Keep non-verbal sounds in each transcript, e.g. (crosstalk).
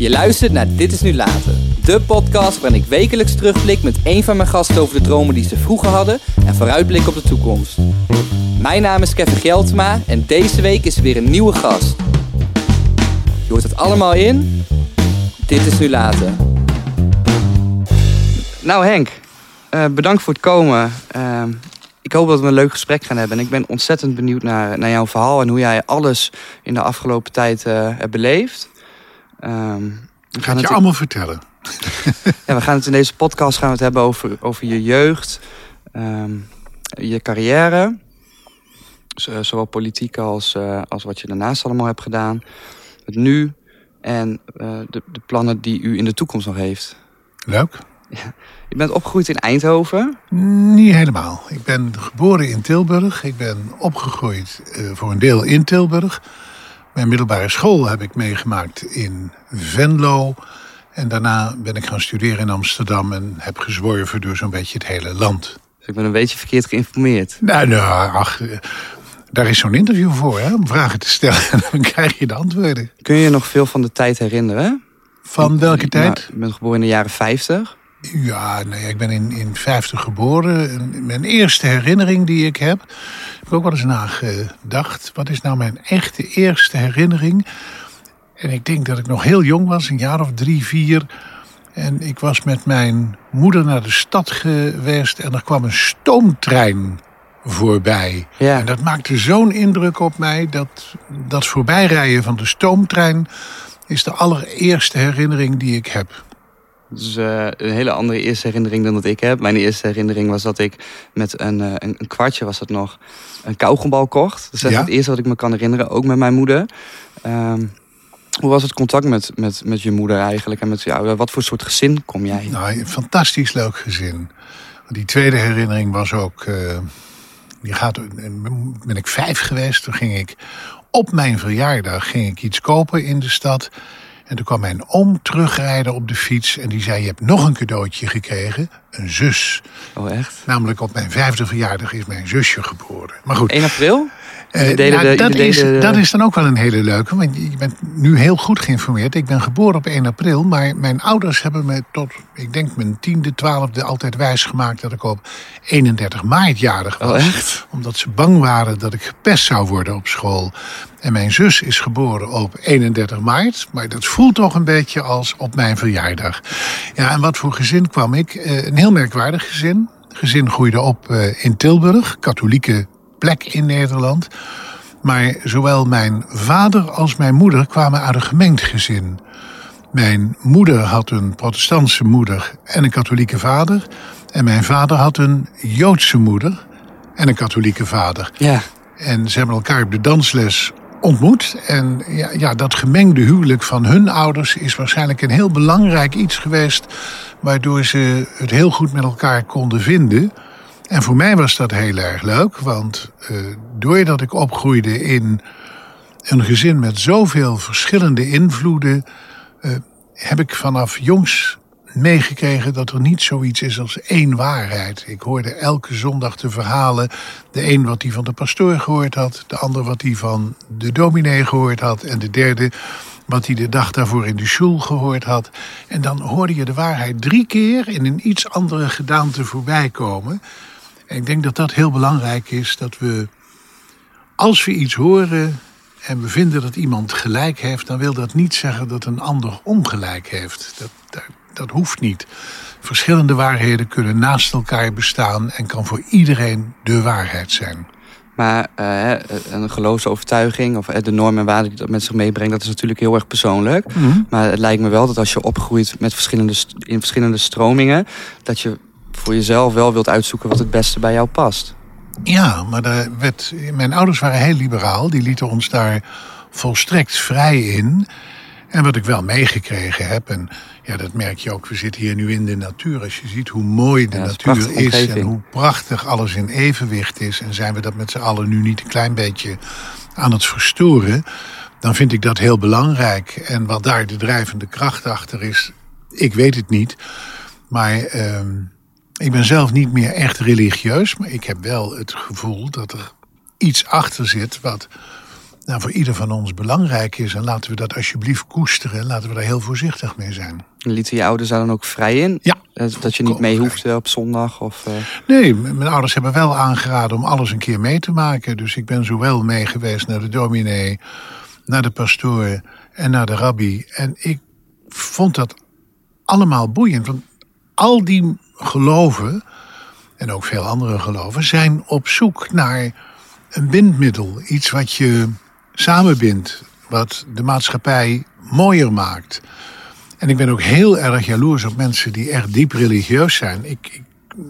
Je luistert naar Dit is Nu Later. De podcast waarin ik wekelijks terugblik met een van mijn gasten over de dromen die ze vroeger hadden en vooruitblik op de toekomst. Mijn naam is Kevin Geltema en deze week is er weer een nieuwe gast. Je hoort het allemaal in Dit is Nu Later. Nou Henk, uh, bedankt voor het komen. Uh, ik hoop dat we een leuk gesprek gaan hebben. En ik ben ontzettend benieuwd naar, naar jouw verhaal en hoe jij alles in de afgelopen tijd uh, hebt beleefd. Um, we gaan het je allemaal vertellen. (laughs) ja, we gaan het in deze podcast gaan we het hebben over, over je jeugd, um, je carrière. Zowel politiek als, uh, als wat je daarnaast allemaal hebt gedaan. Het nu en uh, de, de plannen die u in de toekomst nog heeft. Leuk. Ja. Je bent opgegroeid in Eindhoven? Niet helemaal. Ik ben geboren in Tilburg. Ik ben opgegroeid uh, voor een deel in Tilburg. Mijn middelbare school heb ik meegemaakt in Venlo. En daarna ben ik gaan studeren in Amsterdam en heb gezworven door zo'n beetje het hele land. Dus ik ben een beetje verkeerd geïnformeerd. Nou, nou ach, daar is zo'n interview voor, hè, om vragen te stellen. (laughs) En dan krijg je de antwoorden. Kun je je nog veel van de tijd herinneren? Van welke tijd? Nou, ik ben geboren in de jaren 50. Ja, nee, ik ben in, in 50 geboren. Mijn eerste herinnering die ik heb, heb ik ook wel eens nagedacht. Wat is nou mijn echte eerste herinnering? En ik denk dat ik nog heel jong was, een jaar of drie, vier. En ik was met mijn moeder naar de stad geweest en er kwam een stoomtrein voorbij. Ja. En dat maakte zo'n indruk op mij dat dat voorbijrijden van de stoomtrein is de allereerste herinnering die ik heb. Dus uh, een hele andere eerste herinnering dan dat ik heb. Mijn eerste herinnering was dat ik met een, uh, een, kwartje was het nog, een kauwgombal kocht. Dus dat is het eerste wat ik me kan herinneren, ook met mijn moeder. Um, hoe was het contact met, met, met je moeder eigenlijk? En met jou? Wat voor soort gezin kom jij? Nou, een fantastisch leuk gezin. Die tweede herinnering was ook... Uh, die gaat, ben ik vijf geweest. Toen ging ik op mijn verjaardag ging ik iets kopen in de stad. En toen kwam mijn oom terugrijden op de fiets en die zei: Je hebt nog een cadeautje gekregen, een zus. Oh, echt? Namelijk op mijn vijfde verjaardag is mijn zusje geboren. Maar goed. 1 april? Uh, nou, dat, is, dat is dan ook wel een hele leuke, want je bent nu heel goed geïnformeerd. Ik ben geboren op 1 april, maar mijn ouders hebben me tot, ik denk mijn tiende, twaalfde altijd wijsgemaakt dat ik op 31 maart jarig was. Oh, echt? Omdat ze bang waren dat ik gepest zou worden op school. En mijn zus is geboren op 31 maart, maar dat voelt toch een beetje als op mijn verjaardag. Ja, en wat voor gezin kwam ik? Uh, een heel merkwaardig gezin. Gezin groeide op uh, in Tilburg, katholieke plek in Nederland. Maar zowel mijn vader als mijn moeder kwamen uit een gemengd gezin. Mijn moeder had een protestantse moeder en een katholieke vader. En mijn vader had een Joodse moeder en een katholieke vader. Ja. En ze hebben elkaar op de dansles ontmoet. En ja, ja, dat gemengde huwelijk van hun ouders is waarschijnlijk een heel belangrijk iets geweest. Waardoor ze het heel goed met elkaar konden vinden. En voor mij was dat heel erg leuk, want uh, doordat ik opgroeide in een gezin met zoveel verschillende invloeden, uh, heb ik vanaf jongs meegekregen dat er niet zoiets is als één waarheid. Ik hoorde elke zondag de verhalen. De een wat hij van de pastoor gehoord had, de ander wat hij van de dominee gehoord had en de derde wat hij de dag daarvoor in de school gehoord had. En dan hoorde je de waarheid drie keer in een iets andere gedaante voorbij komen. En ik denk dat dat heel belangrijk is, dat we als we iets horen en we vinden dat iemand gelijk heeft, dan wil dat niet zeggen dat een ander ongelijk heeft. Dat, dat, dat hoeft niet. Verschillende waarheden kunnen naast elkaar bestaan en kan voor iedereen de waarheid zijn. Maar uh, een geloofsovertuiging of de normen en waarden die dat met zich meebrengt, dat is natuurlijk heel erg persoonlijk. Mm -hmm. Maar het lijkt me wel dat als je opgroeit met verschillende, in verschillende stromingen, dat je voor jezelf wel wilt uitzoeken wat het beste bij jou past. Ja, maar daar werd, mijn ouders waren heel liberaal. Die lieten ons daar volstrekt vrij in. En wat ik wel meegekregen heb, en ja, dat merk je ook, we zitten hier nu in de natuur. Als je ziet hoe mooi de natuur is, is en hoe prachtig alles in evenwicht is, en zijn we dat met z'n allen nu niet een klein beetje aan het verstoren, dan vind ik dat heel belangrijk. En wat daar de drijvende kracht achter is, ik weet het niet. Maar uh, ik ben zelf niet meer echt religieus, maar ik heb wel het gevoel dat er iets achter zit wat nou, voor ieder van ons belangrijk is. En laten we dat alsjeblieft koesteren. Laten we daar heel voorzichtig mee zijn. Lieten je ouders daar dan ook vrij in? Ja. Eh, Dat je niet mee hoeft op zondag? Of, eh, Nee, mijn ouders hebben wel aangeraden om alles een keer mee te maken. Dus ik ben zowel mee geweest naar de dominee, naar de pastoor en naar de rabbi. En ik vond dat allemaal boeiend. Want al die geloven, en ook veel andere geloven, zijn op zoek naar een bindmiddel. Iets wat je samenbindt, wat de maatschappij mooier maakt. En ik ben ook heel erg jaloers op mensen die echt diep religieus zijn. Ik, ik,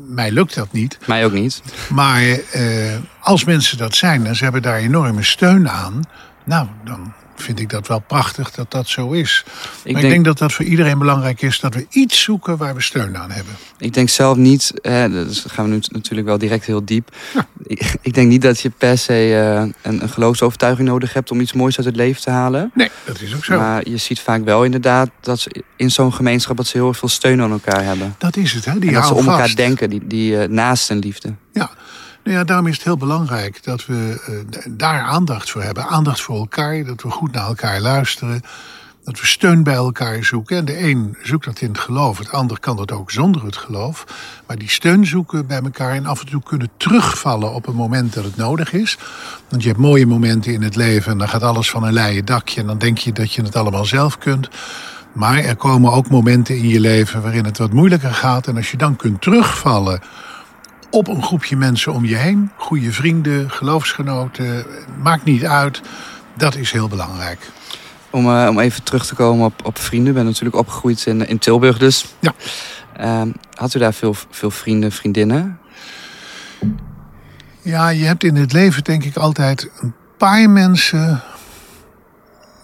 mij lukt dat niet. mij ook niet. Maar eh, als mensen dat zijn en ze hebben daar enorme steun aan, nou, dan vind ik dat wel prachtig dat dat zo is. Ik maar denk- ik denk dat dat voor iedereen belangrijk is dat we iets zoeken waar we steun aan hebben. Ik denk zelf niet, hè, dus gaan we nu natuurlijk wel direct heel diep. Ik, ik denk niet dat je per se eh, een, een geloofsovertuiging nodig hebt om iets moois uit het leven te halen. Nee, dat is ook zo. Maar je ziet vaak wel inderdaad dat ze in zo'n gemeenschap dat ze heel veel steun aan elkaar hebben. dat is het, hè? Die en dat ze om elkaar vast. denken, die, die eh, naast een liefde. Ja. Nou ja, daarom is het heel belangrijk dat we eh, daar aandacht voor hebben. Aandacht voor elkaar, dat we goed naar elkaar luisteren. Dat we steun bij elkaar zoeken. En de een zoekt dat in het geloof, het ander kan dat ook zonder het geloof. Maar die steun zoeken bij elkaar en af en toe kunnen terugvallen op een moment dat het nodig is. Want je hebt mooie momenten in het leven en dan gaat alles van een leien dakje. En dan denk je dat je het allemaal zelf kunt. Maar er komen ook momenten in je leven waarin het wat moeilijker gaat. En als je dan kunt terugvallen op een groepje mensen om je heen. Goede vrienden, geloofsgenoten, maakt niet uit. Dat is heel belangrijk. Om, eh, om even terug te komen op, op vrienden. Ik ben natuurlijk opgegroeid in, in Tilburg dus. Ja. Ehm, had u daar veel, veel vrienden, vriendinnen? Ja, je hebt in het leven denk ik altijd een paar mensen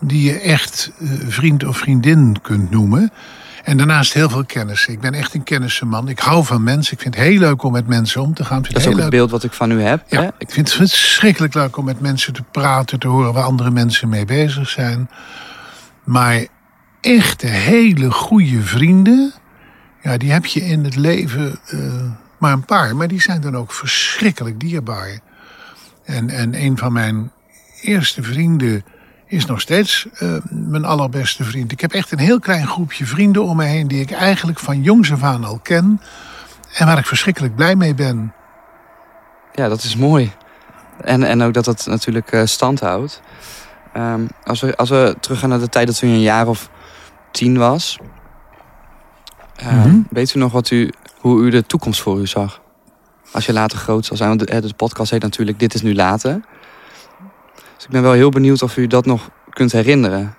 die je echt eh, vriend of vriendin kunt noemen. En daarnaast heel veel kennissen. Ik ben echt een kennissenman. Ik hou van mensen. Ik vind het heel leuk om met mensen om te gaan. Dat is het ook heel het beeld wat ik van u heb. Ja, Hè? ik vind het verschrikkelijk leuk om met mensen te praten, te horen waar andere mensen mee bezig zijn. Maar echte hele goede vrienden, ja, die heb je in het leven eh, maar een paar. Maar die zijn dan ook verschrikkelijk dierbaar. En, en een van mijn eerste vrienden is nog steeds eh, mijn allerbeste vriend. Ik heb echt een heel klein groepje vrienden om me heen die ik eigenlijk van jongs af aan al ken. En waar ik verschrikkelijk blij mee ben. Ja, dat is mooi. En, en ook dat het natuurlijk eh, stand houdt. Ehm, als, we, als we teruggaan naar de tijd dat u een jaar of tien was. ehm, Mhm. Weet u nog wat u, hoe u de toekomst voor u zag? Als je later groot zal zijn. Want de, de podcast heet natuurlijk Dit is nu later. Ik ben wel heel benieuwd of u dat nog kunt herinneren.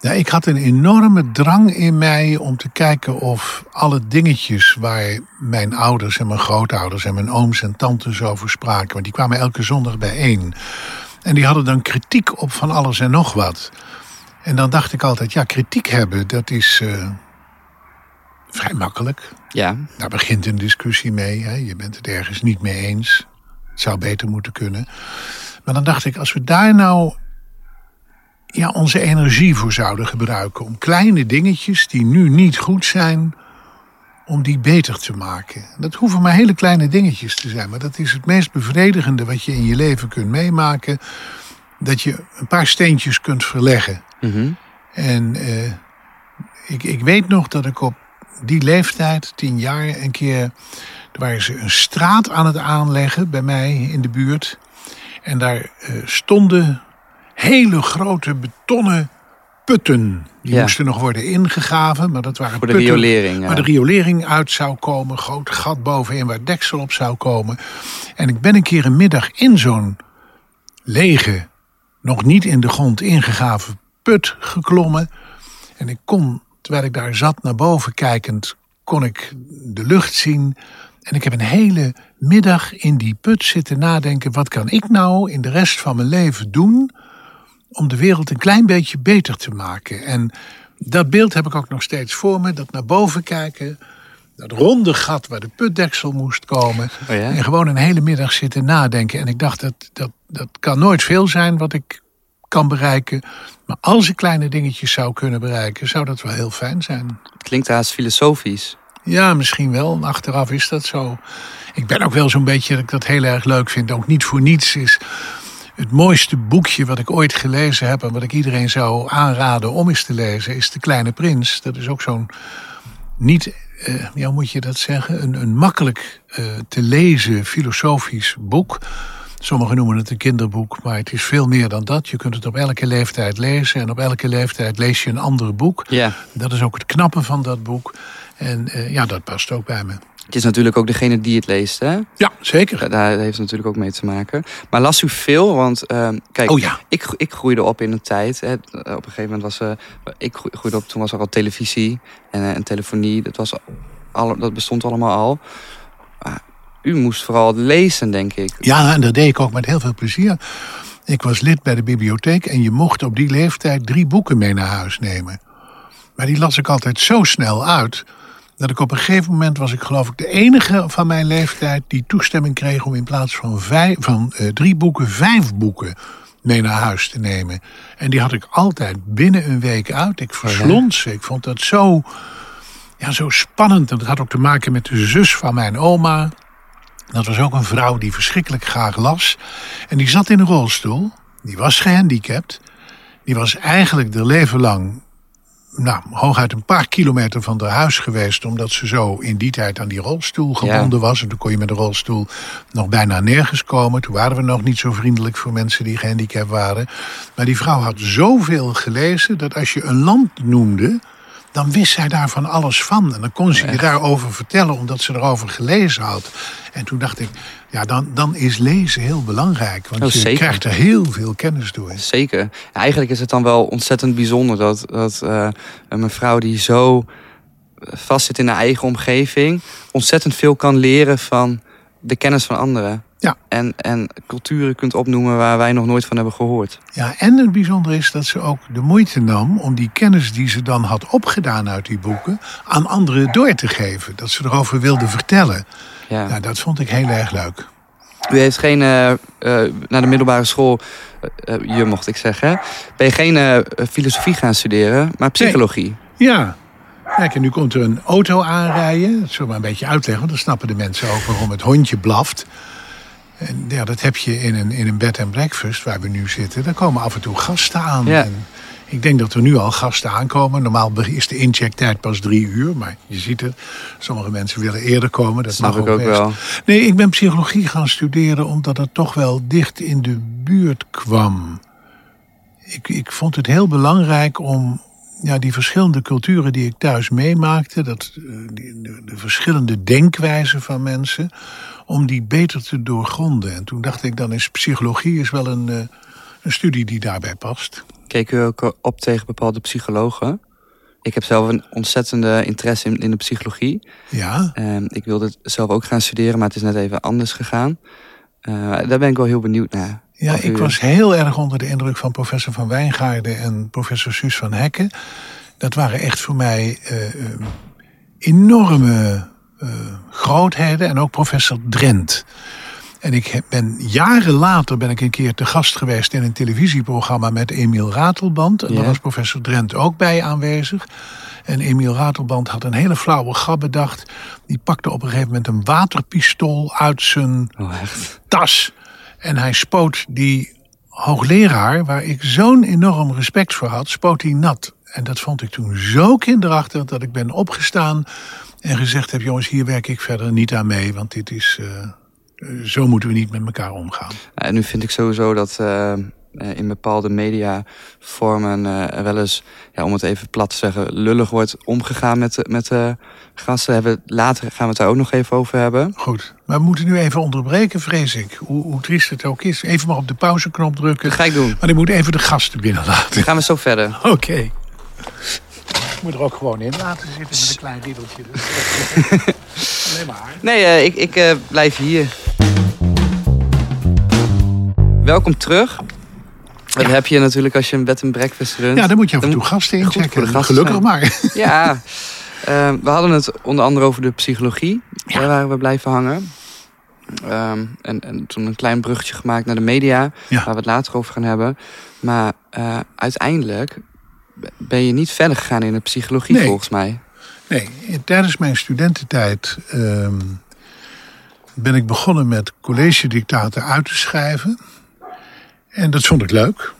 Ja, ik had een enorme drang in mij om te kijken of alle dingetjes waar mijn ouders en mijn grootouders en mijn ooms en tantes over spraken, want die kwamen elke zondag bijeen. En die hadden dan kritiek op van alles en nog wat. En dan dacht ik altijd, ja, kritiek hebben, dat is eh, vrij makkelijk. Ja, Daar begint een discussie mee. Hè. Je bent het ergens niet mee eens. Het zou beter moeten kunnen. Maar dan dacht ik, als we daar nou ja, onze energie voor zouden gebruiken. Om kleine dingetjes die nu niet goed zijn, om die beter te maken. Dat hoeven maar hele kleine dingetjes te zijn. Maar dat is het meest bevredigende wat je in je leven kunt meemaken. Dat je een paar steentjes kunt verleggen. mhm. En eh, ik, ik weet nog dat ik op die leeftijd, tien jaar, een keer... Er waren ze een straat aan het aanleggen bij mij in de buurt. En daar eh, stonden hele grote betonnen putten. Die Ja. moesten nog worden ingegraven, maar dat waren voor de putten riolering. ja. waar de riolering uit zou komen. Groot gat bovenin waar deksel op zou komen. En ik ben een keer een middag in zo'n lege, nog niet in de grond ingegraven put geklommen. En ik kon, terwijl ik daar zat naar boven kijkend, kon ik de lucht zien. En ik heb een hele middag in die put zitten nadenken: wat kan ik nou in de rest van mijn leven doen om de wereld een klein beetje beter te maken? En dat beeld heb ik ook nog steeds voor me: dat naar boven kijken, dat ronde gat waar de putdeksel moest komen. Oh ja? En gewoon een hele middag zitten nadenken. En ik dacht, dat, dat, dat kan nooit veel zijn wat ik kan bereiken. Maar als ik kleine dingetjes zou kunnen bereiken, zou dat wel heel fijn zijn. Klinkt haast filosofisch. Ja, misschien wel. Achteraf is dat zo. Ik ben ook wel zo'n beetje dat ik dat heel erg leuk vind. Ook niet voor niets is Het mooiste boekje wat ik ooit gelezen heb en wat ik iedereen zou aanraden om eens te lezen, is De Kleine Prins. Dat is ook zo'n niet, uh, ja, hoe moet je dat zeggen, een, een makkelijk uh, te lezen filosofisch boek. Sommigen noemen het een kinderboek, maar het is veel meer dan dat. Je kunt het op elke leeftijd lezen en op elke leeftijd lees je een ander boek. Ja. Dat is ook het knappe van dat boek. En uh, ja, dat past ook bij me. Het is natuurlijk ook degene die het leest, hè? Ja, zeker. Daar heeft het natuurlijk ook mee te maken. Maar las u veel? Want uh, kijk, oh, ja. ik, ik groeide op in een tijd. Hè, op een gegeven moment was. Uh, ik groeide op, toen was er al televisie en, en telefonie. Dat, was al, dat bestond allemaal al. U moest vooral lezen, denk ik. Ja, en dat deed ik ook met heel veel plezier. Ik was lid bij de bibliotheek en je mocht op die leeftijd drie boeken mee naar huis nemen. Maar die las ik altijd zo snel uit dat ik op een gegeven moment was ik geloof ik de enige van mijn leeftijd die toestemming kreeg om in plaats van, vijf, van uh, drie boeken vijf boeken mee naar huis te nemen. En die had ik altijd binnen een week uit. Ik verslond ze. Ik vond dat zo, ja, zo spannend. En dat had ook te maken met de zus van mijn oma. Dat was ook een vrouw die verschrikkelijk graag las. En die zat in een rolstoel. Die was gehandicapt. Die was eigenlijk haar leven lang nou, hooguit een paar kilometer van haar huis geweest... omdat ze zo in die tijd aan die rolstoel gebonden ja. was. En toen kon je met de rolstoel nog bijna nergens komen. Toen waren we nog niet zo vriendelijk voor mensen die gehandicapt waren. Maar die vrouw had zoveel gelezen dat als je een land noemde... dan wist zij daar van alles van. En dan kon ze je daarover vertellen omdat ze erover gelezen had. En toen dacht ik, ja, dan, dan is lezen heel belangrijk. Want Oh, je zeker. krijgt er heel veel kennis door. Zeker. Eigenlijk is het dan wel ontzettend bijzonder dat, dat uh, een mevrouw die zo vastzit in haar eigen omgeving, ontzettend veel kan leren van de kennis van anderen. Ja. En, en culturen kunt opnoemen waar wij nog nooit van hebben gehoord. Ja, en het bijzondere is dat ze ook de moeite nam om die kennis die ze dan had opgedaan uit die boeken aan anderen door te geven. Dat ze erover wilde vertellen. Ja. Nou, dat vond ik heel erg leuk. U heeft geen, uh, uh, naar de middelbare school, uh, je mocht ik zeggen, ben je geen filosofie gaan studeren, maar psychologie. Nee. Ja. Kijk, en nu komt er een auto aanrijden. Dat zullen we een beetje uitleggen, want dan snappen de mensen ook waarom het hondje blaft. En ja, dat heb je in een, in een bed and breakfast waar we nu zitten. Daar komen af en toe gasten aan. Ja. En ik denk dat er nu al gasten aankomen. Normaal is de inchecktijd pas drie uur. Maar je ziet het, sommige mensen willen eerder komen. Dat mag ik ook best. wel. Nee, ik ben psychologie gaan studeren omdat het toch wel dicht in de buurt kwam. Ik, ik vond het heel belangrijk om ja, die verschillende culturen die ik thuis meemaakte, dat, eh, die, de, de, verschillende denkwijzen van mensen, om die beter te doorgronden. En toen dacht ik, dan is psychologie is wel een, uh, een studie die daarbij past. Keek u ook op tegen bepaalde psychologen? Ik heb zelf een ontzettende interesse in, in de psychologie. Ja. Uh, ik wilde het zelf ook gaan studeren, maar het is net even anders gegaan. Uh, daar ben ik wel heel benieuwd naar. Ja, ik was heel erg onder de indruk van professor Van Wijngaarden en professor Suus van Hekken. Dat waren echt voor mij uh, uh, enorme uh, grootheden. En ook professor Drent. En ik ben jaren later ben ik een keer te gast geweest in een televisieprogramma met Emiel Ratelband. En Ja. daar was professor Drent ook bij aanwezig. En Emiel Ratelband had een hele flauwe grap bedacht. Die pakte op een gegeven moment een waterpistool uit zijn Oh, tas. En hij spoot die hoogleraar, waar ik zo'n enorm respect voor had, spoot hij nat. En dat vond ik toen zo kinderachtig dat ik ben opgestaan en gezegd heb: jongens, hier werk ik verder niet aan mee, want dit is. Uh, zo moeten we niet met elkaar omgaan. En nu vind ik sowieso dat uh, in bepaalde mediavormen uh, wel eens, ja, om het even plat te zeggen, lullig wordt omgegaan met, met de gasten. Hebben, later gaan we het daar ook nog even over hebben. Goed, maar we moeten nu even onderbreken, vrees ik. Hoe, hoe triest het ook is. Even maar op de pauzeknop drukken. Dat ga ik doen. Maar ik moet even de gasten binnenlaten. Dan gaan we zo verder. (laughs) Oké. Okay. Ik moet er ook gewoon in laten zitten met een klein riedeltje. Dus. (laughs) Alleen maar. Nee, uh, ik, ik uh, blijf hier. Welkom terug. Dat heb je natuurlijk als je een bed en breakfast runt. Ja, dan moet je af en toe gasten inchecken. Gelukkig maar. (laughs) Ja, uh, we hadden het onder andere over de psychologie. Ja. Daar waren we blijven hangen. Um, en, en, toen een klein bruggetje gemaakt naar de media. Ja. Waar we het later over gaan hebben. Maar uh, uiteindelijk ben je niet verder gegaan in de psychologie nee. volgens mij. Nee, tijdens mijn studententijd um, ben ik begonnen met college dictaten uit te schrijven. En dat vond ik leuk.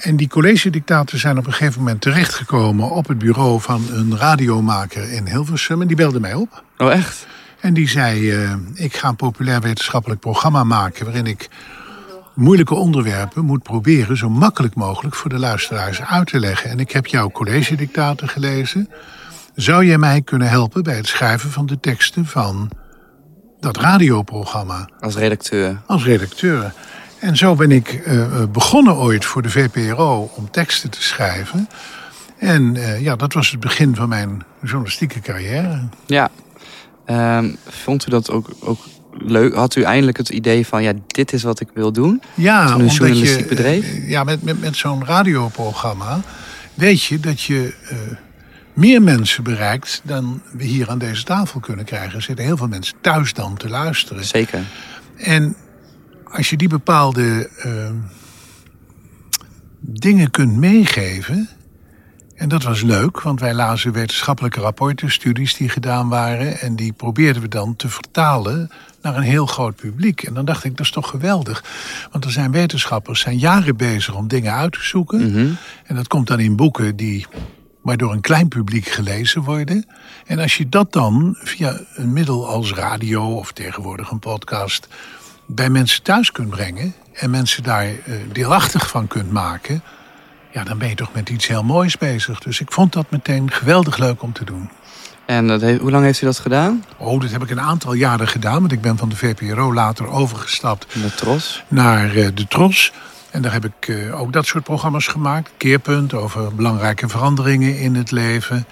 En die collegedictaten zijn op een gegeven moment terechtgekomen op het bureau van een radiomaker in Hilversum. En die belde mij op. Oh, echt? En die zei: uh, Ik ga een populair wetenschappelijk programma maken. waarin ik moeilijke onderwerpen moet proberen zo makkelijk mogelijk voor de luisteraars uit te leggen. En ik heb jouw collegedictaten gelezen. Zou jij mij kunnen helpen bij het schrijven van de teksten van dat radioprogramma? Als redacteur. Als redacteur. En zo ben ik uh, begonnen ooit voor de VPRO om teksten te schrijven. En uh, ja, dat was het begin van mijn journalistieke carrière. Ja. Um, vond u dat ook, ook leuk? Had u eindelijk het idee van, ja, dit is wat ik wil doen? Ja, een journalistiek je, bedrijf? Ja, met, met, met zo'n radioprogramma weet je dat je meer mensen bereikt dan we hier aan deze tafel kunnen krijgen. Er zitten heel veel mensen thuis dan te luisteren. Zeker. En als je die bepaalde uh, dingen kunt meegeven. En dat was leuk, want wij lazen wetenschappelijke rapporten, studies die gedaan waren. En die probeerden we dan te vertalen naar een heel groot publiek. En dan dacht ik, dat is toch geweldig. Want er zijn wetenschappers, zijn jaren bezig om dingen uit te zoeken. Mm -hmm. En dat komt dan in boeken die maar door een klein publiek gelezen worden. En als je dat dan via een middel als radio of tegenwoordig een podcast bij mensen thuis kunt brengen en mensen daar uh, deelachtig van kunt maken, ja, dan ben je toch met iets heel moois bezig. Dus ik vond dat meteen geweldig leuk om te doen. En dat heeft, hoe lang heeft u dat gedaan? Oh, dat heb ik een aantal jaren gedaan, want ik ben van de VPRO later overgestapt de Tros. naar uh, de Tros. En daar heb ik uh, ook dat soort programma's gemaakt. Keerpunt over belangrijke veranderingen in het leven.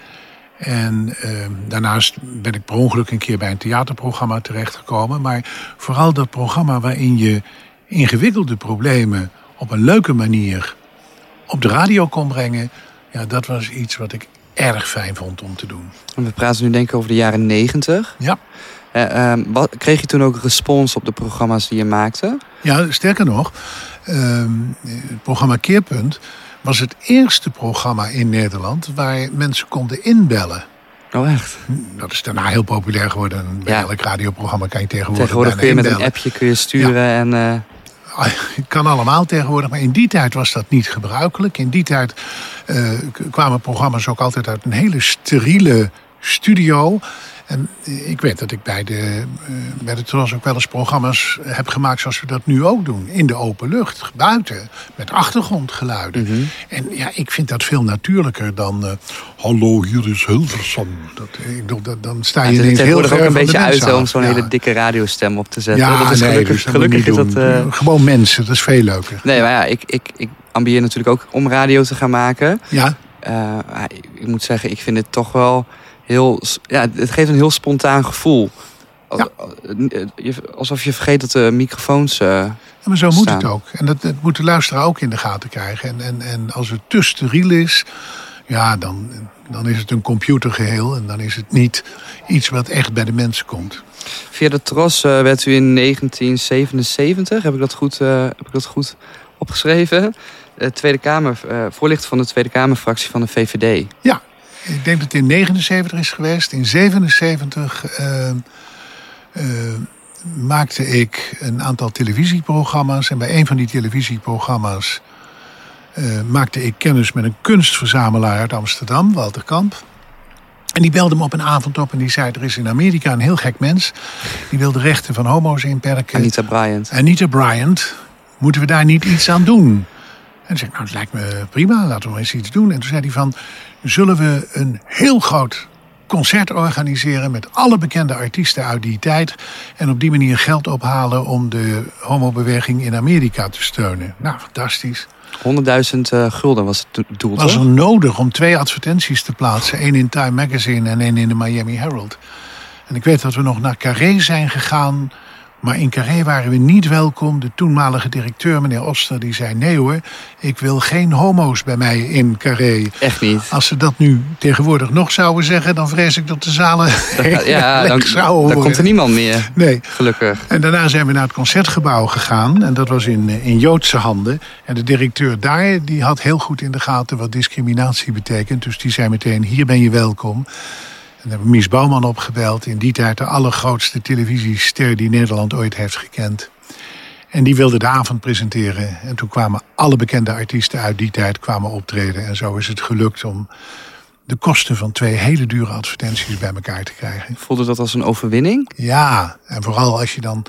En uh, daarnaast ben ik per ongeluk een keer bij een theaterprogramma terechtgekomen. Maar vooral dat programma waarin je ingewikkelde problemen op een leuke manier op de radio kon brengen. Ja, dat was iets wat ik erg fijn vond om te doen. En we praten nu denk ik over de jaren negentig. Ja. Uh, uh, wat, kreeg je toen ook respons op de programma's die je maakte? Ja, sterker nog, uh, het programma Keerpunt was het eerste programma in Nederland waar mensen konden inbellen. Oh, echt? Dat is daarna heel populair geworden. Bij ja. elk radioprogramma kan je tegenwoordig Tegenwoordig kun je met inbellen. een appje kun je sturen ja. en... Uh... Het kan allemaal tegenwoordig, maar in die tijd was dat niet gebruikelijk. In die tijd uh, kwamen programma's ook altijd uit een hele steriele studio. En ik weet dat ik bij de, uh, bij de Tros ook wel eens programma's heb gemaakt zoals we dat nu ook doen. In de open lucht, buiten, met achtergrondgeluiden. Mm -hmm. En ja, ik vind dat veel natuurlijker dan... Uh, Hallo, hier is Hilversum. Dat, ik, dat, dan sta je ja, ineens heel ook ver een beetje uit om zo'n ja. hele dikke radiostem op te zetten. Ja, dat is nee, gelukkig, dus dat gelukkig is dat... Gewoon mensen, dat is veel leuker. Nee, maar ja, ik, ik, ik ambieer natuurlijk ook om radio te gaan maken. Ja. Uh, ik moet zeggen, ik vind het toch wel heel... Ja, het geeft een heel spontaan gevoel. Ja. Alsof je vergeet dat de microfoons... Uh, ja, maar zo moet het ook. En dat, dat moet de luisteraar ook in de gaten krijgen. En, en, en als het te steriel is, ja, dan, dan is het een computergeheel. En dan is het niet iets wat echt bij de mensen komt. Via de Tros uh, werd u in 1977, heb ik dat goed, uh, heb ik dat goed opgeschreven... De Tweede Kamer, voorlichter van de Tweede Kamerfractie van de VVD. Ja, ik denk dat het in 79 is geweest. In 77 uh, uh, maakte ik een aantal televisieprogramma's. En bij een van die televisieprogramma's uh, maakte ik kennis met een kunstverzamelaar uit Amsterdam, Walter Kamp. En die belde me op een avond op en die zei... er is in Amerika een heel gek mens. Die wil de rechten van homo's inperken. Anita Bryant. Anita Bryant. Moeten we daar niet iets aan doen? En toen zei ik, nou, het lijkt me prima, laten we eens iets doen. En toen zei hij van, zullen we een heel groot concert organiseren... met alle bekende artiesten uit die tijd... en op die manier geld ophalen om de homobeweging in Amerika te steunen. Nou, fantastisch. 100.000 uh, gulden was het doel, was er nodig om twee advertenties te plaatsen. één in Time Magazine en één in de Miami Herald. En ik weet dat we nog naar Carré zijn gegaan... Maar in Carré waren we niet welkom. De toenmalige directeur, meneer Oster, die zei... nee hoor, ik wil geen homo's bij mij in Carré. Echt niet? Als ze dat nu tegenwoordig nog zouden zeggen... dan vrees ik dat de zalen dat, (laughs) Ja, (laughs) dan, komt er niemand meer. Nee. Gelukkig. En daarna zijn we naar het Concertgebouw gegaan. En dat was in, in Joodse handen. En de directeur daar, die had heel goed in de gaten... wat discriminatie betekent. Dus die zei meteen, hier ben je welkom. En hebben Mies Bouwman opgebeld. In die tijd de allergrootste televisiester die Nederland ooit heeft gekend. En die wilde de avond presenteren. En toen kwamen alle bekende artiesten uit die tijd kwamen optreden. En zo is het gelukt om de kosten van twee hele dure advertenties bij elkaar te krijgen. Voelde dat als een overwinning? Ja, en vooral als je dan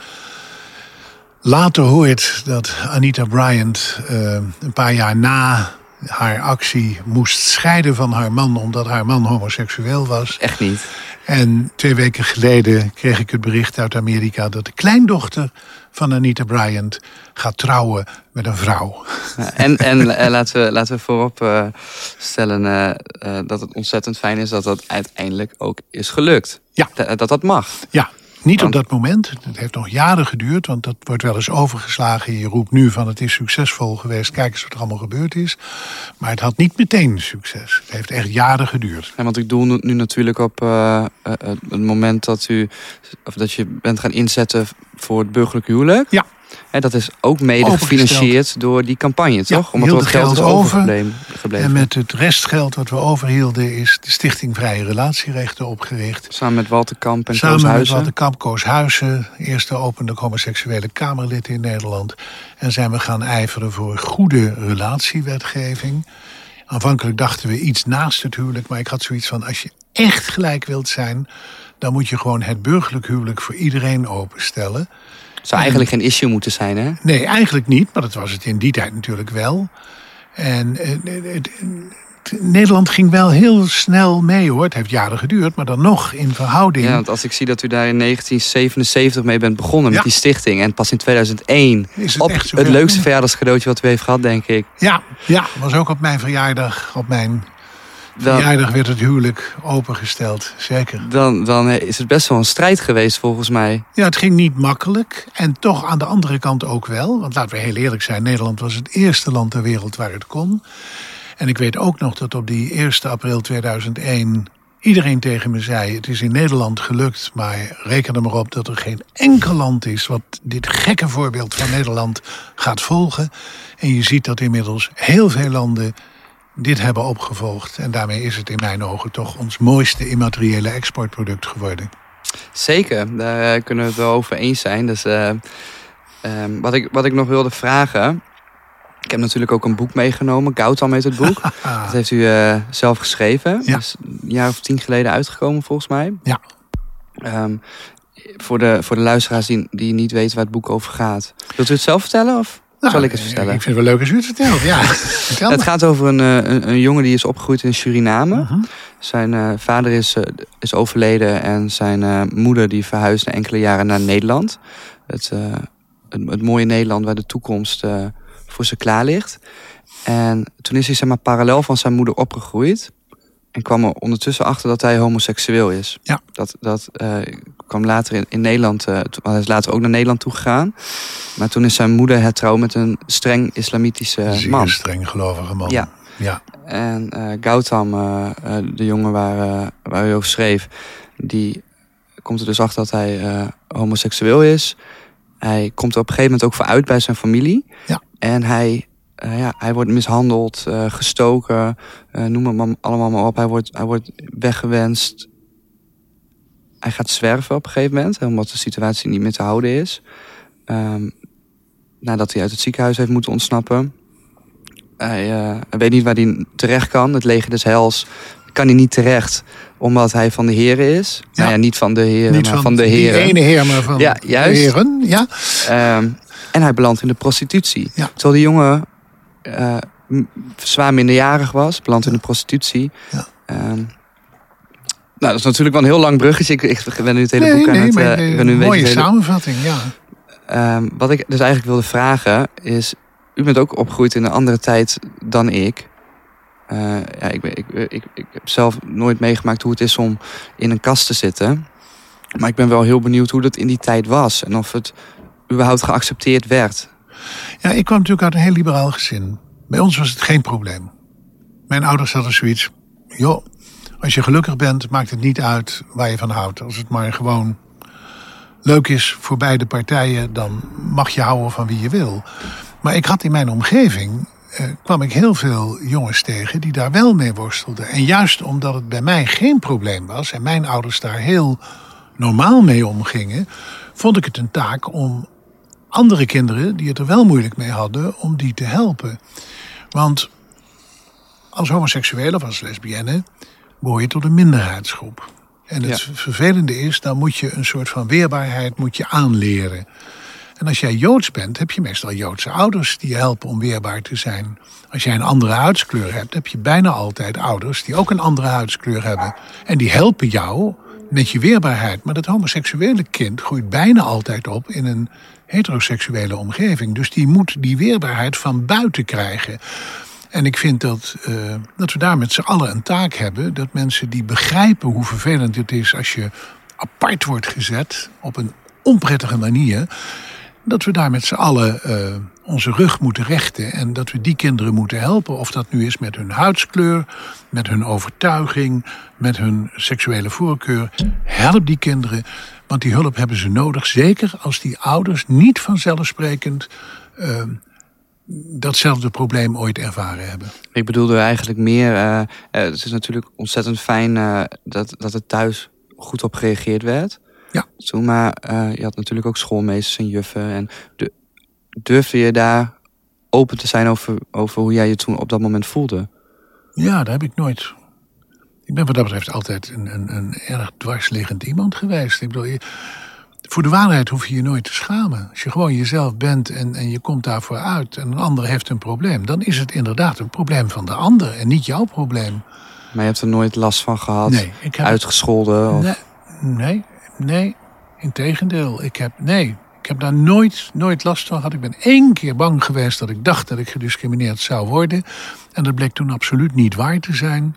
later hoort dat Anita Bryant uh, een paar jaar na haar actie moest scheiden van haar man omdat haar man homoseksueel was. Echt niet. En twee weken geleden kreeg ik het bericht uit Amerika dat de kleindochter van Anita Bryant gaat trouwen met een vrouw. en en eh, (laughs) laten, we, laten we voorop uh, stellen uh, dat het ontzettend fijn is dat dat uiteindelijk ook is gelukt. Ja. dat dat mag. Ja, niet op dat moment. Het heeft nog jaren geduurd, want dat wordt wel eens overgeslagen. Je roept nu van het is succesvol geweest, kijk eens wat er allemaal gebeurd is. Maar het had niet meteen succes. Het heeft echt jaren geduurd. Ja, want ik doel nu natuurlijk op uh, het moment dat, u, of dat je bent gaan inzetten voor het burgerlijk huwelijk. Ja. En dat is ook mede gefinancierd door die campagne, toch? Ja, Omdat wat geld, is overgebleven. En met het restgeld wat we overhielden... is de Stichting Vrije Relatierechten opgericht. Samen met Walter Kamp en Samen Koos Huizen. met Walter Kamp, Koos Huizen. Eerste openlijk homoseksuele Kamerlid in Nederland. En zijn we gaan ijveren voor goede relatiewetgeving. Aanvankelijk dachten we iets naast het huwelijk. Maar ik had zoiets van, als je echt gelijk wilt zijn... dan moet je gewoon het burgerlijk huwelijk voor iedereen openstellen... Zou eigenlijk geen issue moeten zijn, hè? Nee, eigenlijk niet, maar dat was het in die tijd natuurlijk wel. En eh, het, Nederland ging wel heel snel mee hoor. Het heeft jaren geduurd, maar dan nog in verhouding. Ja, want als ik zie dat u daar in 1977 mee bent begonnen met die stichting. En pas in 2001 Is het op het leukste verjaardagscadeautje wat u heeft gehad, denk ik. Ja, ja, was ook op mijn verjaardag, op mijn verjaardag werd het huwelijk opengesteld, zeker. Dan, dan is het best wel een strijd geweest volgens mij. Ja, het ging niet makkelijk. En toch aan de andere kant ook wel. Want laten we heel eerlijk zijn, Nederland was het eerste land ter wereld waar het kon. En ik weet ook nog dat op die 1 april 2001 iedereen tegen me zei... het is in Nederland gelukt, maar reken er maar op dat er geen enkel land is... wat dit gekke voorbeeld van Nederland gaat volgen. En je ziet dat inmiddels heel veel landen dit hebben opgevolgd. En daarmee is het in mijn ogen toch ons mooiste immateriële exportproduct geworden. Zeker, daar kunnen we het wel over eens zijn. Dus, uh, um, wat, ik, wat ik nog wilde vragen. Ik heb natuurlijk ook een boek meegenomen. Gautam heet het boek. (laughs) dat heeft u uh, zelf geschreven. Ja. is een jaar of tien geleden uitgekomen volgens mij. Ja. Um, voor, de, voor de luisteraars die, die niet weten waar het boek over gaat. Wilt u het zelf vertellen? Of? Nou, Zal ik het vertellen? Ik vind het wel leuk als u het vertelt. Ja, (laughs) Vertel het gaat over een, een, een, jongen die is opgegroeid in Suriname. Uh -huh. Zijn uh, vader is, uh, is overleden en zijn moeder die verhuisde enkele jaren naar Nederland. Het, het, het, mooie Nederland waar de toekomst voor ze klaar ligt. En toen is hij zeg maar, parallel van zijn moeder opgegroeid. En kwam er ondertussen achter dat hij homoseksueel is. Ja. Dat, dat kwam later in, in Nederland, uh, hij is later ook naar Nederland toegegaan. Maar toen is zijn moeder hertrouwd met een streng islamitische Zeer man. streng gelovige man. Ja. ja. En uh, Gautam, uh, de jongen waar, waar u over schreef, die komt er dus achter dat hij homoseksueel is. Hij komt er op een gegeven moment ook voor uit bij zijn familie. Ja. En hij, ja, hij wordt mishandeld, gestoken, noem het maar allemaal maar op. Hij wordt, hij wordt weggewenst, hij gaat zwerven op een gegeven moment, omdat de situatie niet meer te houden is. Um, nadat hij uit het ziekenhuis heeft moeten ontsnappen. Hij, uh, hij weet niet waar hij terecht kan. Het leger des hels kan hij niet terecht, omdat hij van de heren is. Ja. Nou ja, niet van de heren, niet maar van, van de heren. Ene heer, maar van ja, juist. de heren. Ja. Um, en hij belandt in de prostitutie. Ja. Terwijl die jongen uh, zwaar minderjarig was, belandt in de prostitutie. Ja. Um, nou, dat is natuurlijk wel een heel lang bruggetje. Ik, ik ben nu het hele nee, boek aan nee, het... Maar, uh, ben nu een mooie beetje samenvatting, ja. Um, wat ik dus eigenlijk wilde vragen is... U bent ook opgegroeid in een andere tijd dan ik. Uh, ja, ik, ik, ik, ik heb zelf nooit meegemaakt hoe het is om in een kast te zitten. Maar ik ben wel heel benieuwd hoe dat in die tijd was. En of het überhaupt geaccepteerd werd. Ja, ik kwam natuurlijk uit een heel liberaal gezin. Bij ons was het geen probleem. Mijn ouders hadden zoiets... joh, als je gelukkig bent, maakt het niet uit waar je van houdt. Als het maar gewoon leuk is voor beide partijen, dan mag je houden van wie je wil. Maar ik had in mijn omgeving, eh, kwam ik heel veel jongens tegen die daar wel mee worstelden. En juist omdat het bij mij geen probleem was en mijn ouders daar heel normaal mee omgingen, vond ik het een taak om andere kinderen die het er wel moeilijk mee hadden om die te helpen. Want als homoseksuele of als lesbienne behoor je tot een minderheidsgroep. En het Ja. vervelende is, dan moet je een soort van weerbaarheid moet je aanleren. En als jij Joods bent, heb je meestal Joodse ouders die je helpen om weerbaar te zijn. Als jij een andere huidskleur hebt, heb je bijna altijd ouders die ook een andere huidskleur hebben. En die helpen jou met je weerbaarheid. Maar dat homoseksuele kind groeit bijna altijd op in een heteroseksuele omgeving. Dus die moet die weerbaarheid van buiten krijgen. En ik vind dat, eh, dat we daar met z'n allen een taak hebben. Dat mensen die begrijpen hoe vervelend het is als je apart wordt gezet op een onprettige manier. Dat we daar met z'n allen eh, onze rug moeten rechten. En dat we die kinderen moeten helpen. Of dat nu is met hun huidskleur, met hun overtuiging, met hun seksuele voorkeur. Help die kinderen. Want die hulp hebben ze nodig. Zeker als die ouders niet vanzelfsprekend eh, datzelfde probleem ooit ervaren hebben. Ik bedoelde eigenlijk meer, eh, eh, het is natuurlijk ontzettend fijn eh, dat, dat er thuis goed op gereageerd werd. Ja. Toen, maar je had natuurlijk ook schoolmeesters en juffen. En de, durfde je daar open te zijn over, over hoe jij je toen op dat moment voelde? Ja, daar heb ik nooit. Ik ben wat dat betreft altijd een, een, een erg dwarsliggend iemand geweest. Ik bedoel, je, voor de waarheid hoef je je nooit te schamen. Als je gewoon jezelf bent en, en je komt daarvoor uit en een ander heeft een probleem, dan is het inderdaad een probleem van de ander en niet jouw probleem. Maar je hebt er nooit last van gehad? Nee, ik heb Uitgescholden? Of... Nee, nee, nee. Integendeel, ik heb nee. Ik heb daar nooit, nooit last van gehad. Ik ben één keer bang geweest dat ik dacht dat ik gediscrimineerd zou worden. En dat bleek toen absoluut niet waar te zijn.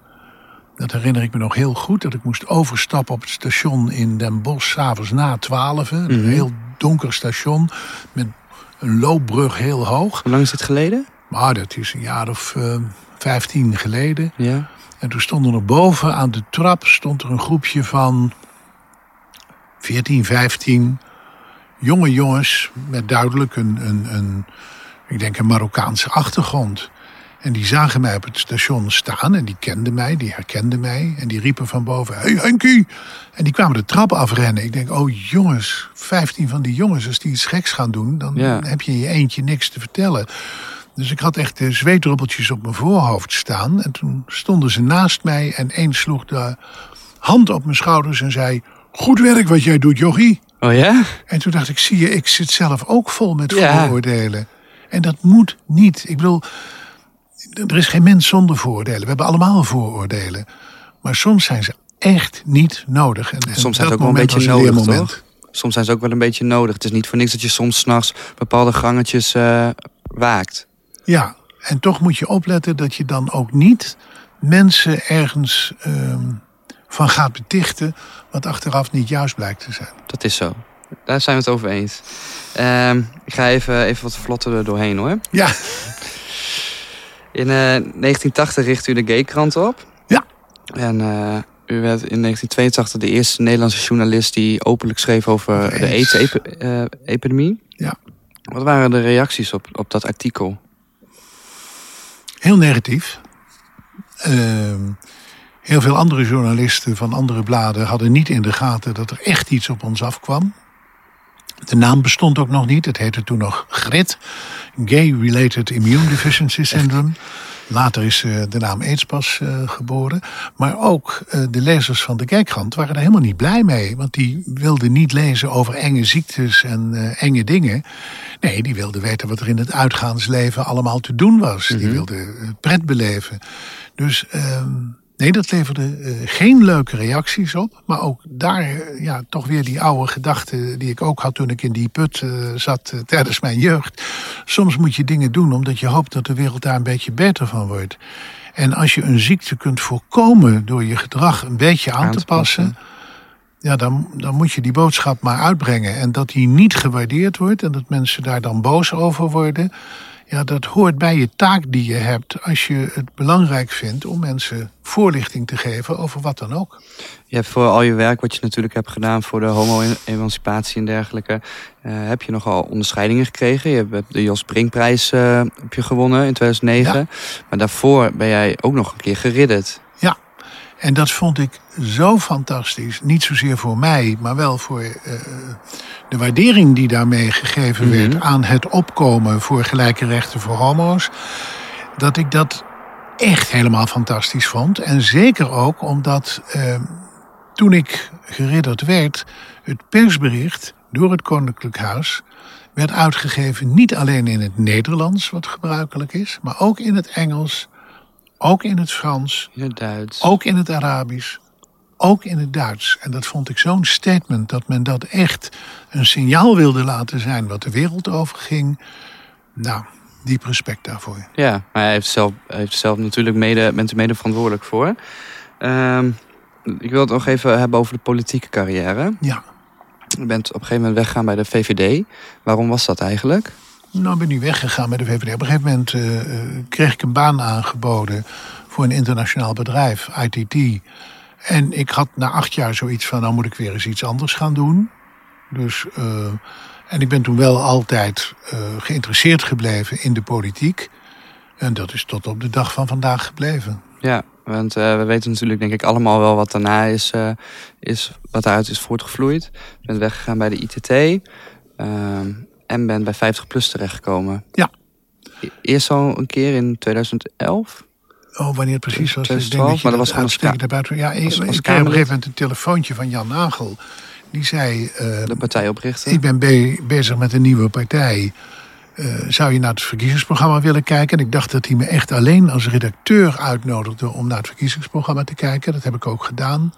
Dat herinner ik me nog heel goed. Dat ik moest overstappen op het station in Den Bosch, s'avonds na twaalf. Een Mhm. heel donker station met een loopbrug heel hoog. Hoe lang is dit geleden? Maar dat is een jaar of eh, vijftien geleden. Ja. En toen stonden er boven aan de trap stond er een groepje van 14, 15 jonge jongens met duidelijk een, een, een, ik denk een Marokkaanse achtergrond. En die zagen mij op het station staan en die kenden mij, die herkenden mij. En die riepen van boven, hey Henkie! En die kwamen de trap afrennen. Ik denk, oh jongens, 15 van die jongens, als die iets geks gaan doen... dan Ja. heb je in je eentje niks te vertellen. Dus ik had echt de zweetdruppeltjes op mijn voorhoofd staan. En toen stonden ze naast mij en één sloeg de hand op mijn schouders en zei... Goed werk wat jij doet, jochie. Oh ja? En toen dacht ik, zie je, ik zit zelf ook vol met Ja. vooroordelen. En dat moet niet. Ik bedoel, er is geen mens zonder vooroordelen. We hebben allemaal vooroordelen. Maar soms zijn ze echt niet nodig. En, en Soms zijn ze ook wel een beetje een nodig, toch? Soms zijn ze ook wel een beetje nodig. Het is niet voor niks dat je soms s'nachts bepaalde gangetjes eh, waakt. Ja, en toch moet je opletten dat je dan ook niet mensen ergens ehm, van gaat betichten... wat achteraf niet juist blijkt te zijn. Dat is zo. Daar zijn we het over eens. Ehm, ik ga even, even wat vlotter er doorheen hoor. Ja, (laughs) In eh, 1980 richtte u de Gaykrant op. Ja. En eh, u werd in 1982 de eerste Nederlandse journalist die openlijk schreef over de AIDS. AIDS-epidemie. Ja. Wat waren de reacties op, op dat artikel? heel negatief. Ehm, heel veel andere journalisten van andere bladen hadden niet in de gaten dat er echt iets op ons afkwam. De naam bestond ook nog niet. Het heette toen nog GRID, Gay Related Immune Deficiency Syndrome. Later is eh, de naam AIDS pas eh, geboren. Maar ook eh, de lezers van de Kijkkrant waren er helemaal niet blij mee. Want die wilden niet lezen over enge ziektes en enge dingen. Nee, die wilden weten wat er in het uitgaansleven allemaal te doen was. Die wilden eh, pret beleven. Dus ehm, nee, dat leverde eh, geen leuke reacties op. Maar ook daar, eh, ja, toch weer die oude gedachte die ik ook had toen ik in die put eh, zat tijdens mijn jeugd. Soms moet je dingen doen omdat je hoopt dat de wereld daar een beetje beter van wordt. En als je een ziekte kunt voorkomen door je gedrag een beetje aan, te passen. Ja, dan, dan moet je die boodschap maar uitbrengen. En dat die niet gewaardeerd wordt en dat mensen daar dan boos over worden. Ja, dat hoort bij je taak die je hebt als je het belangrijk vindt om mensen voorlichting te geven over wat dan ook. Je hebt voor al je werk wat je natuurlijk hebt gedaan voor de homo-emancipatie en dergelijke, eh, heb je nogal onderscheidingen gekregen. Je hebt de Jos Brinkprijs eh, heb je gewonnen in 2009. Ja. Maar daarvoor ben jij ook nog een keer geridderd. En dat vond ik zo fantastisch. Niet zozeer voor mij, maar wel voor uh, de waardering die daarmee gegeven Mhm. werd aan het opkomen voor gelijke rechten voor homo's. Dat ik dat echt helemaal fantastisch vond. En zeker ook omdat uh, toen ik geridderd werd, het persbericht door het Koninklijk Huis werd uitgegeven niet alleen in het Nederlands, wat gebruikelijk is, maar ook in het Engels, ook in het Frans, In het Duits. ook in het Arabisch, ook in het Duits. En dat vond ik zo'n statement dat men dat echt een signaal wilde laten zijn wat de wereld overging. Nou, diep respect daarvoor. Ja, maar hij heeft zelf, hij heeft zelf natuurlijk mede, bent er mede verantwoordelijk voor. Um, ik wil het nog even hebben over de politieke carrière. Ja. Je bent op een gegeven moment weggegaan bij de VVD. Waarom was dat eigenlijk? Nou, ik ben nu weggegaan met de VVD. Op een gegeven moment uh, kreeg ik een baan aangeboden voor een internationaal bedrijf, ITT. En ik had na acht jaar zoiets van, nou moet ik weer eens iets anders gaan doen. Dus, uh, en ik ben toen wel altijd geïnteresseerd gebleven in de politiek. En dat is tot op de dag van vandaag gebleven. Ja, want we weten natuurlijk denk ik allemaal wel wat daarna is, is wat daaruit is voortgevloeid. Je bent weggegaan bij de ITT en bent bij 50 plus terechtgekomen. Ja. Eerst al een keer in 2011? Oh, wanneer het precies was. 2012, denk maar dat was gewoon buiten. Ja, ik, als, als ik kreeg op een gegeven moment een telefoontje van Jan Nagel. Die zei... Uh, de partij oprichten. Ik ben be bezig met een nieuwe partij. Uh, zou je naar het verkiezingsprogramma willen kijken? En ik dacht dat hij me echt alleen als redacteur uitnodigde om naar het verkiezingsprogramma te kijken. Dat heb ik ook gedaan.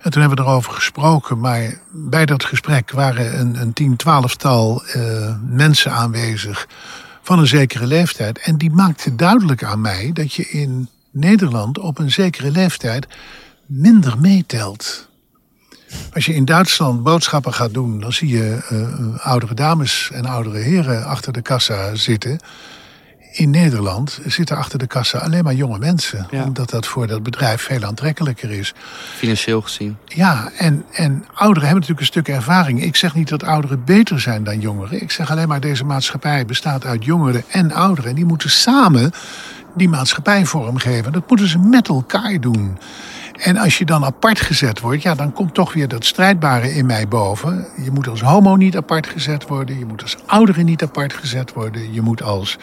En toen hebben we erover gesproken. Maar bij dat gesprek waren een, een tien, twaalftal uh, mensen aanwezig van een zekere leeftijd. En die maakte duidelijk aan mij dat je in Nederland op een zekere leeftijd minder meetelt. Als je in Duitsland boodschappen gaat doen, dan zie je uh, oudere dames en oudere heren achter de kassa zitten. In Nederland zitten achter de kassa alleen maar jonge mensen. Ja. Omdat dat voor dat bedrijf veel aantrekkelijker is. Financieel gezien. Ja, en, en ouderen hebben natuurlijk een stuk ervaring. Ik zeg niet dat ouderen beter zijn dan jongeren. Ik zeg alleen maar deze maatschappij bestaat uit jongeren en ouderen. En die moeten samen die maatschappij vormgeven. Dat moeten ze met elkaar doen. En als je dan apart gezet wordt, ja, dan komt toch weer dat strijdbare in mij boven. Je moet als homo niet apart gezet worden. Je moet als oudere niet apart gezet worden. Je moet als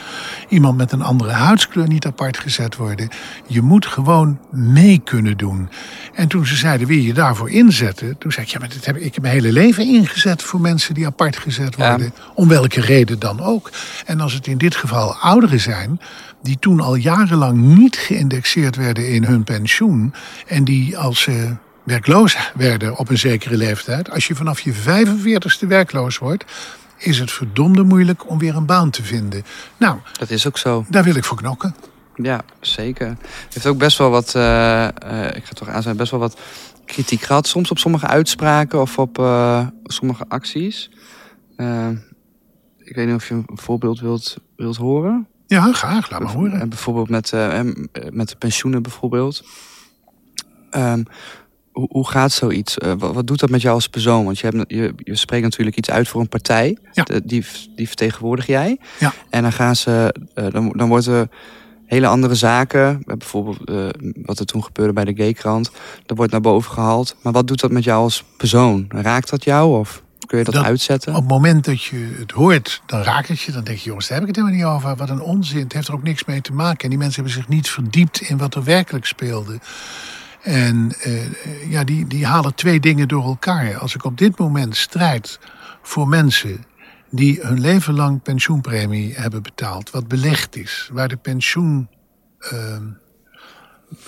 iemand met een andere huidskleur niet apart gezet worden. Je moet gewoon mee kunnen doen. En toen ze zeiden, wil je daarvoor inzetten? Toen zei ik, ja, maar dat heb ik, mijn hele leven ingezet voor mensen die apart gezet worden. Ja. Om welke reden dan ook. En als het in dit geval ouderen zijn, die toen al jarenlang niet geïndexeerd werden in hun pensioen. En die als ze werkloos werden op een zekere leeftijd. Als je vanaf je 45ste werkloos wordt, is het verdomde moeilijk om weer een baan te vinden. Nou, dat is ook zo. Daar wil ik voor knokken. Ja, zeker. Het heeft ook best wel wat, uh, uh, ik ga toch aan zijn, best wel wat kritiek gehad. Soms op sommige uitspraken of op uh, sommige acties. ik weet niet of je een voorbeeld wilt, wilt horen. Ja, graag. Laat maar horen. En bijvoorbeeld met, uh, met de pensioenen bijvoorbeeld. Um, hoe, hoe, gaat zoiets? Uh, wat, wat, doet dat met jou als persoon? Want je, hebt, je, je spreekt natuurlijk iets uit voor een partij. Ja. De, die, die vertegenwoordig jij. Ja. En dan gaan ze... Uh, dan, dan wordt er hele andere zaken... Bijvoorbeeld uh, wat er toen gebeurde bij de Gaykrant. Dat wordt naar boven gehaald. Maar wat doet dat met jou als persoon? Raakt dat jou of... Kun je dat, dat, uitzetten? Op het moment dat je het hoort, dan raakt het je. Dan denk je, jongens, daar heb ik het helemaal niet over. Wat een onzin. Het heeft er ook niks mee te maken. En die mensen hebben zich niet verdiept in wat er werkelijk speelde. En uh, ja, die, die halen twee dingen door elkaar. Als ik op dit moment strijd voor mensen die hun leven lang pensioenpremie hebben betaald, wat belegd is, waar de pensioen. Uh,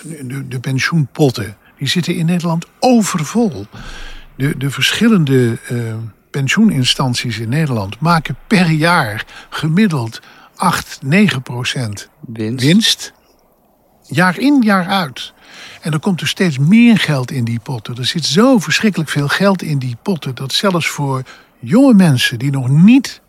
de, de pensioenpotten, die zitten in Nederland overvol. De, de verschillende uh, pensioeninstanties in Nederland maken per jaar gemiddeld 8, 9 procent winst. winst. Jaar in, jaar uit. En er komt er steeds meer geld in die potten. Er zit zo verschrikkelijk veel geld in die potten dat zelfs voor jonge mensen die nog niet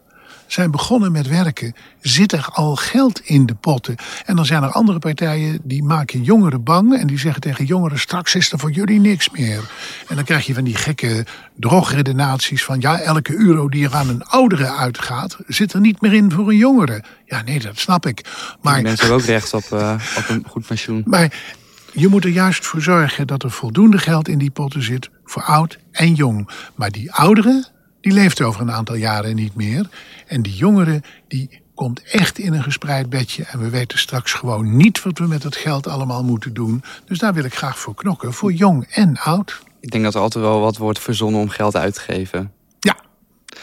zijn begonnen met werken, zit er al geld in de potten. En dan zijn er andere partijen die maken jongeren bang en die zeggen tegen jongeren: straks is er voor jullie niks meer. En dan krijg je van die gekke drogredenaties van ja, elke euro die er aan een oudere uitgaat, zit er niet meer in voor een jongere. Ja, nee, dat snap ik. Maar die mensen hebben ook recht op, uh, op een goed pensioen. Maar je moet er juist voor zorgen dat er voldoende geld in die potten zit voor oud en jong. Maar die ouderen, die leeft over een aantal jaren niet meer. En die jongeren, die komt echt in een gespreid bedje. En we weten straks gewoon niet wat we met het geld allemaal moeten doen. Dus daar wil ik graag voor knokken, voor jong en oud. Ik denk dat er altijd wel wat wordt verzonnen om geld uit te geven. Ja.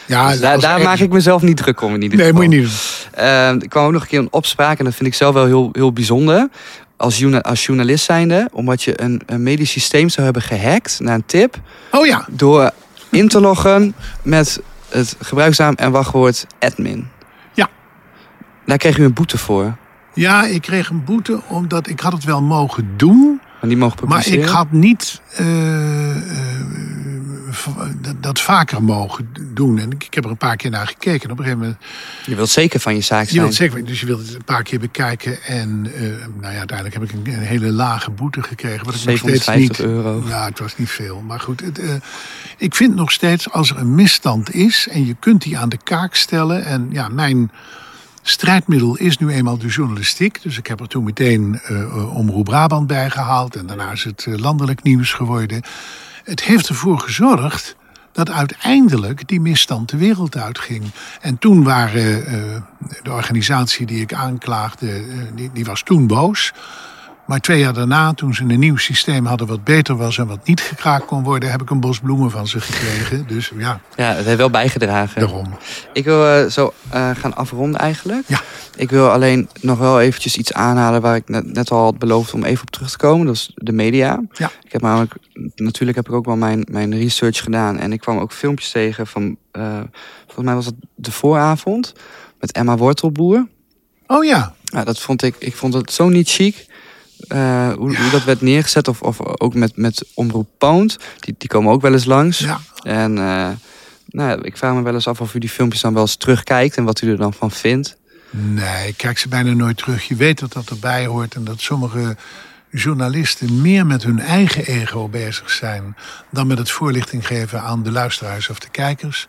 ja dus daar, daar maak ik mezelf niet druk om in ieder geval. Nee, moet je niet doen. Uh, ik kwam ook nog een keer een opspraak en dat vind ik zelf wel heel, heel bijzonder als, als journalist zijnde, omdat je een, een medisch systeem zou hebben gehackt naar een tip. Oh ja. Door in te loggen met het gebruiksnaam en wachtwoord admin. Ja. Daar kreeg u een boete voor. Ja, ik kreeg een boete omdat ik had het wel mogen doen. Maar niet mogen publiceren? Maar ik had niet uh, dat vaker mogen doen. En ik heb er een paar keer naar gekeken. op een gegeven moment... Je wilt zeker van je zaak zijn. Je wilt zeker, dus je wilt het een paar keer bekijken. En uh, nou ja, uiteindelijk heb ik een, een, hele lage boete gekregen. Wat ik nog steeds niet, euro. Ja, het was niet veel. Maar goed, het, uh, ik vind nog steeds als er een misstand is... en je kunt die aan de kaak stellen... en ja, mijn strijdmiddel is nu eenmaal de journalistiek. Dus ik heb er toen meteen uh, Omroep Brabant bij gehaald. En daarna is het landelijk nieuws geworden. Het heeft ervoor gezorgd dat uiteindelijk die misstand de wereld uitging. En toen waren uh, de organisatie die ik aanklaagde, uh, die, die was toen boos. Maar twee jaar daarna, toen ze een nieuw systeem hadden wat beter was en wat niet gekraakt kon worden, heb ik een bos bloemen van ze gekregen. Dus ja. Ja, het heeft wel bijgedragen. Daarom. Ik wil uh, zo uh, gaan afronden eigenlijk. Ja. Ik wil alleen nog wel eventjes iets aanhalen waar ik net, net al had beloofd om even op terug te komen. Dat is de media. Ja. Ik heb namelijk, natuurlijk heb ik ook wel mijn, mijn research gedaan. En ik kwam ook filmpjes tegen van, uh, volgens mij was het de vooravond, met Emma Wortelboer. Oh ja. Ja, dat vond ik, ik vond het zo niet chic. Uh, hoe, hoe, dat werd neergezet. Of, of ook met, met Omroep Pound. Die, die komen ook wel eens langs. Ja. En uh, nou, ik vraag me wel eens af of u die filmpjes dan wel eens terugkijkt. En wat u er dan van vindt. Nee, ik kijk ze bijna nooit terug. Je weet dat dat erbij hoort. En dat sommige journalisten meer met hun eigen ego bezig zijn... dan met het voorlichting geven aan de luisteraars of de kijkers.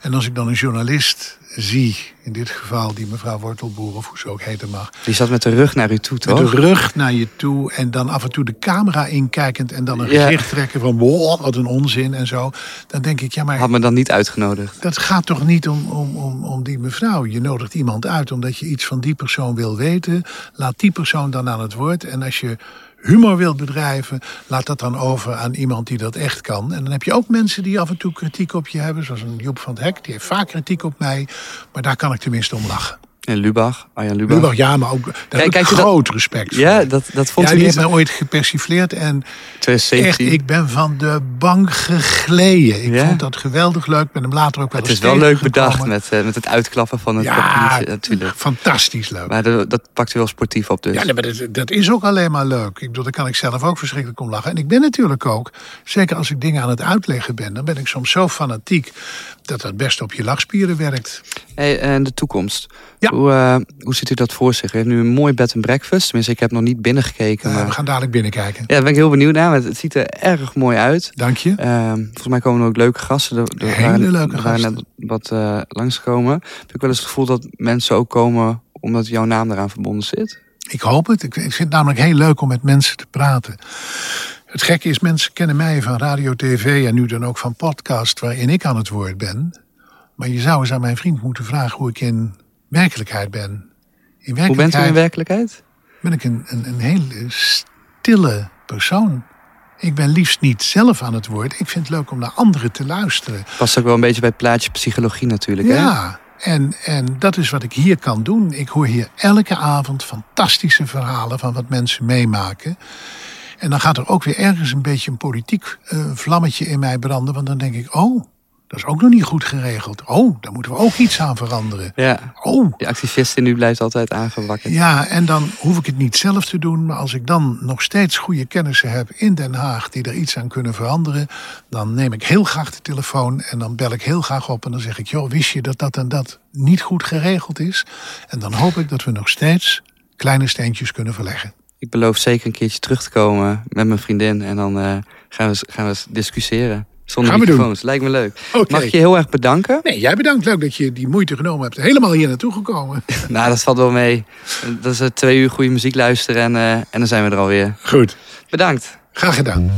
En als ik dan een journalist zie, in dit geval die mevrouw Wortelboer, of hoe ze ook heten mag. Die zat met de rug naar u toe, toch? Met de rug naar je toe en dan af en toe de camera inkijkend en dan een ja. gezicht trekken van wow, wat een onzin en zo. Dan denk ik, ja maar... Had me dan niet uitgenodigd? Dat gaat toch niet om, om, om, om die mevrouw. Je nodigt iemand uit omdat je iets van die persoon wil weten. Laat die persoon dan aan het woord. En als je humor wilt bedrijven, laat dat dan over aan iemand die dat echt kan. En dan heb je ook mensen die af en toe kritiek op je hebben, zoals een Joep van het Hek, die heeft vaak kritiek op mij, maar daar kan ik tenminste om lachen. En Lubach, Arjan Lubach. Lubach, ja, maar ook daar kijk, kijk groot dat, respect voor. Ja, dat, dat vond ja, die heeft mij ooit gepersifleerd en 2017. echt, ik ben van de bank gegleden. Ik Ja? vond dat geweldig leuk. Ik ben hem later ook wel Het is wel leuk bedacht met, eh, met het uitklappen van het Ja, natuurlijk. fantastisch leuk. Maar de- dat pakt u wel sportief op dus. Ja, nee, maar dat, dat is ook alleen maar leuk. Ik bedoel, daar kan ik zelf ook verschrikkelijk om lachen. En ik ben natuurlijk ook, zeker als ik dingen aan het uitleggen ben, dan ben ik soms zo fanatiek dat dat best op je lachspieren werkt. Hey, en de toekomst. Ja. Hoe, eh, hoe ziet u dat voor zich? Heeft nu een mooi bed and breakfast. Tenminste, ik heb nog niet binnengekeken. Eh, maar... we gaan dadelijk binnenkijken. Ja, daar ben ik heel benieuwd naar. Het ziet er erg mooi uit. Dank je. Ehm, volgens mij komen er ook leuke gasten. Er, er Hele waren, leuke er gasten. net wat langskomen. Heb ik wel eens het gevoel dat mensen ook komen omdat jouw naam eraan verbonden zit? Ik hoop het. Ik ik vind het namelijk heel leuk om met mensen te praten. Het gekke is, mensen kennen mij van radio, tv en nu dan ook van podcast waarin ik aan het woord ben. Maar je zou eens aan mijn vriend moeten vragen hoe ik in werkelijkheid ben. In Hoe bent u in werkelijkheid? ben ik een, een, een hele stille persoon. Ik ben liefst niet zelf aan het woord. Ik vind het leuk om naar anderen te luisteren. Past ook wel een beetje bij plaatje psychologie natuurlijk. Hè? Ja, en, en dat is wat ik hier kan doen. Ik hoor hier elke avond fantastische verhalen van wat mensen meemaken. En dan gaat er ook weer ergens een beetje een politiek eh, vlammetje in mij branden. Want dan denk ik, oh, dat is ook nog niet goed geregeld. Oh, daar moeten we ook iets aan veranderen. Ja. Oh, Die activist in u blijft altijd aangewakkerd. ja, en dan hoef ik het niet zelf te doen. Maar als ik dan nog steeds goede kennissen heb in Den Haag die er iets aan kunnen veranderen. Dan neem ik heel graag de telefoon en dan bel ik heel graag op. En dan zeg ik, joh, wist je dat dat en dat niet goed geregeld is? En dan hoop ik dat we nog steeds kleine steentjes kunnen verleggen. Ik beloof zeker een keertje terug te komen met mijn vriendin. En dan eh, gaan, we, gaan we discussiëren. Zonder Gaan we doen. Lijkt me leuk. Mag ik je heel erg bedanken? Nee, jij bedankt. Leuk dat je die moeite genomen hebt. Helemaal hier naartoe gekomen. (laughs) nou, dat valt wel mee. Dat is eh, twee uur goede muziek luisteren en, eh, en dan zijn we er alweer. Goed. Bedankt. Graag gedaan.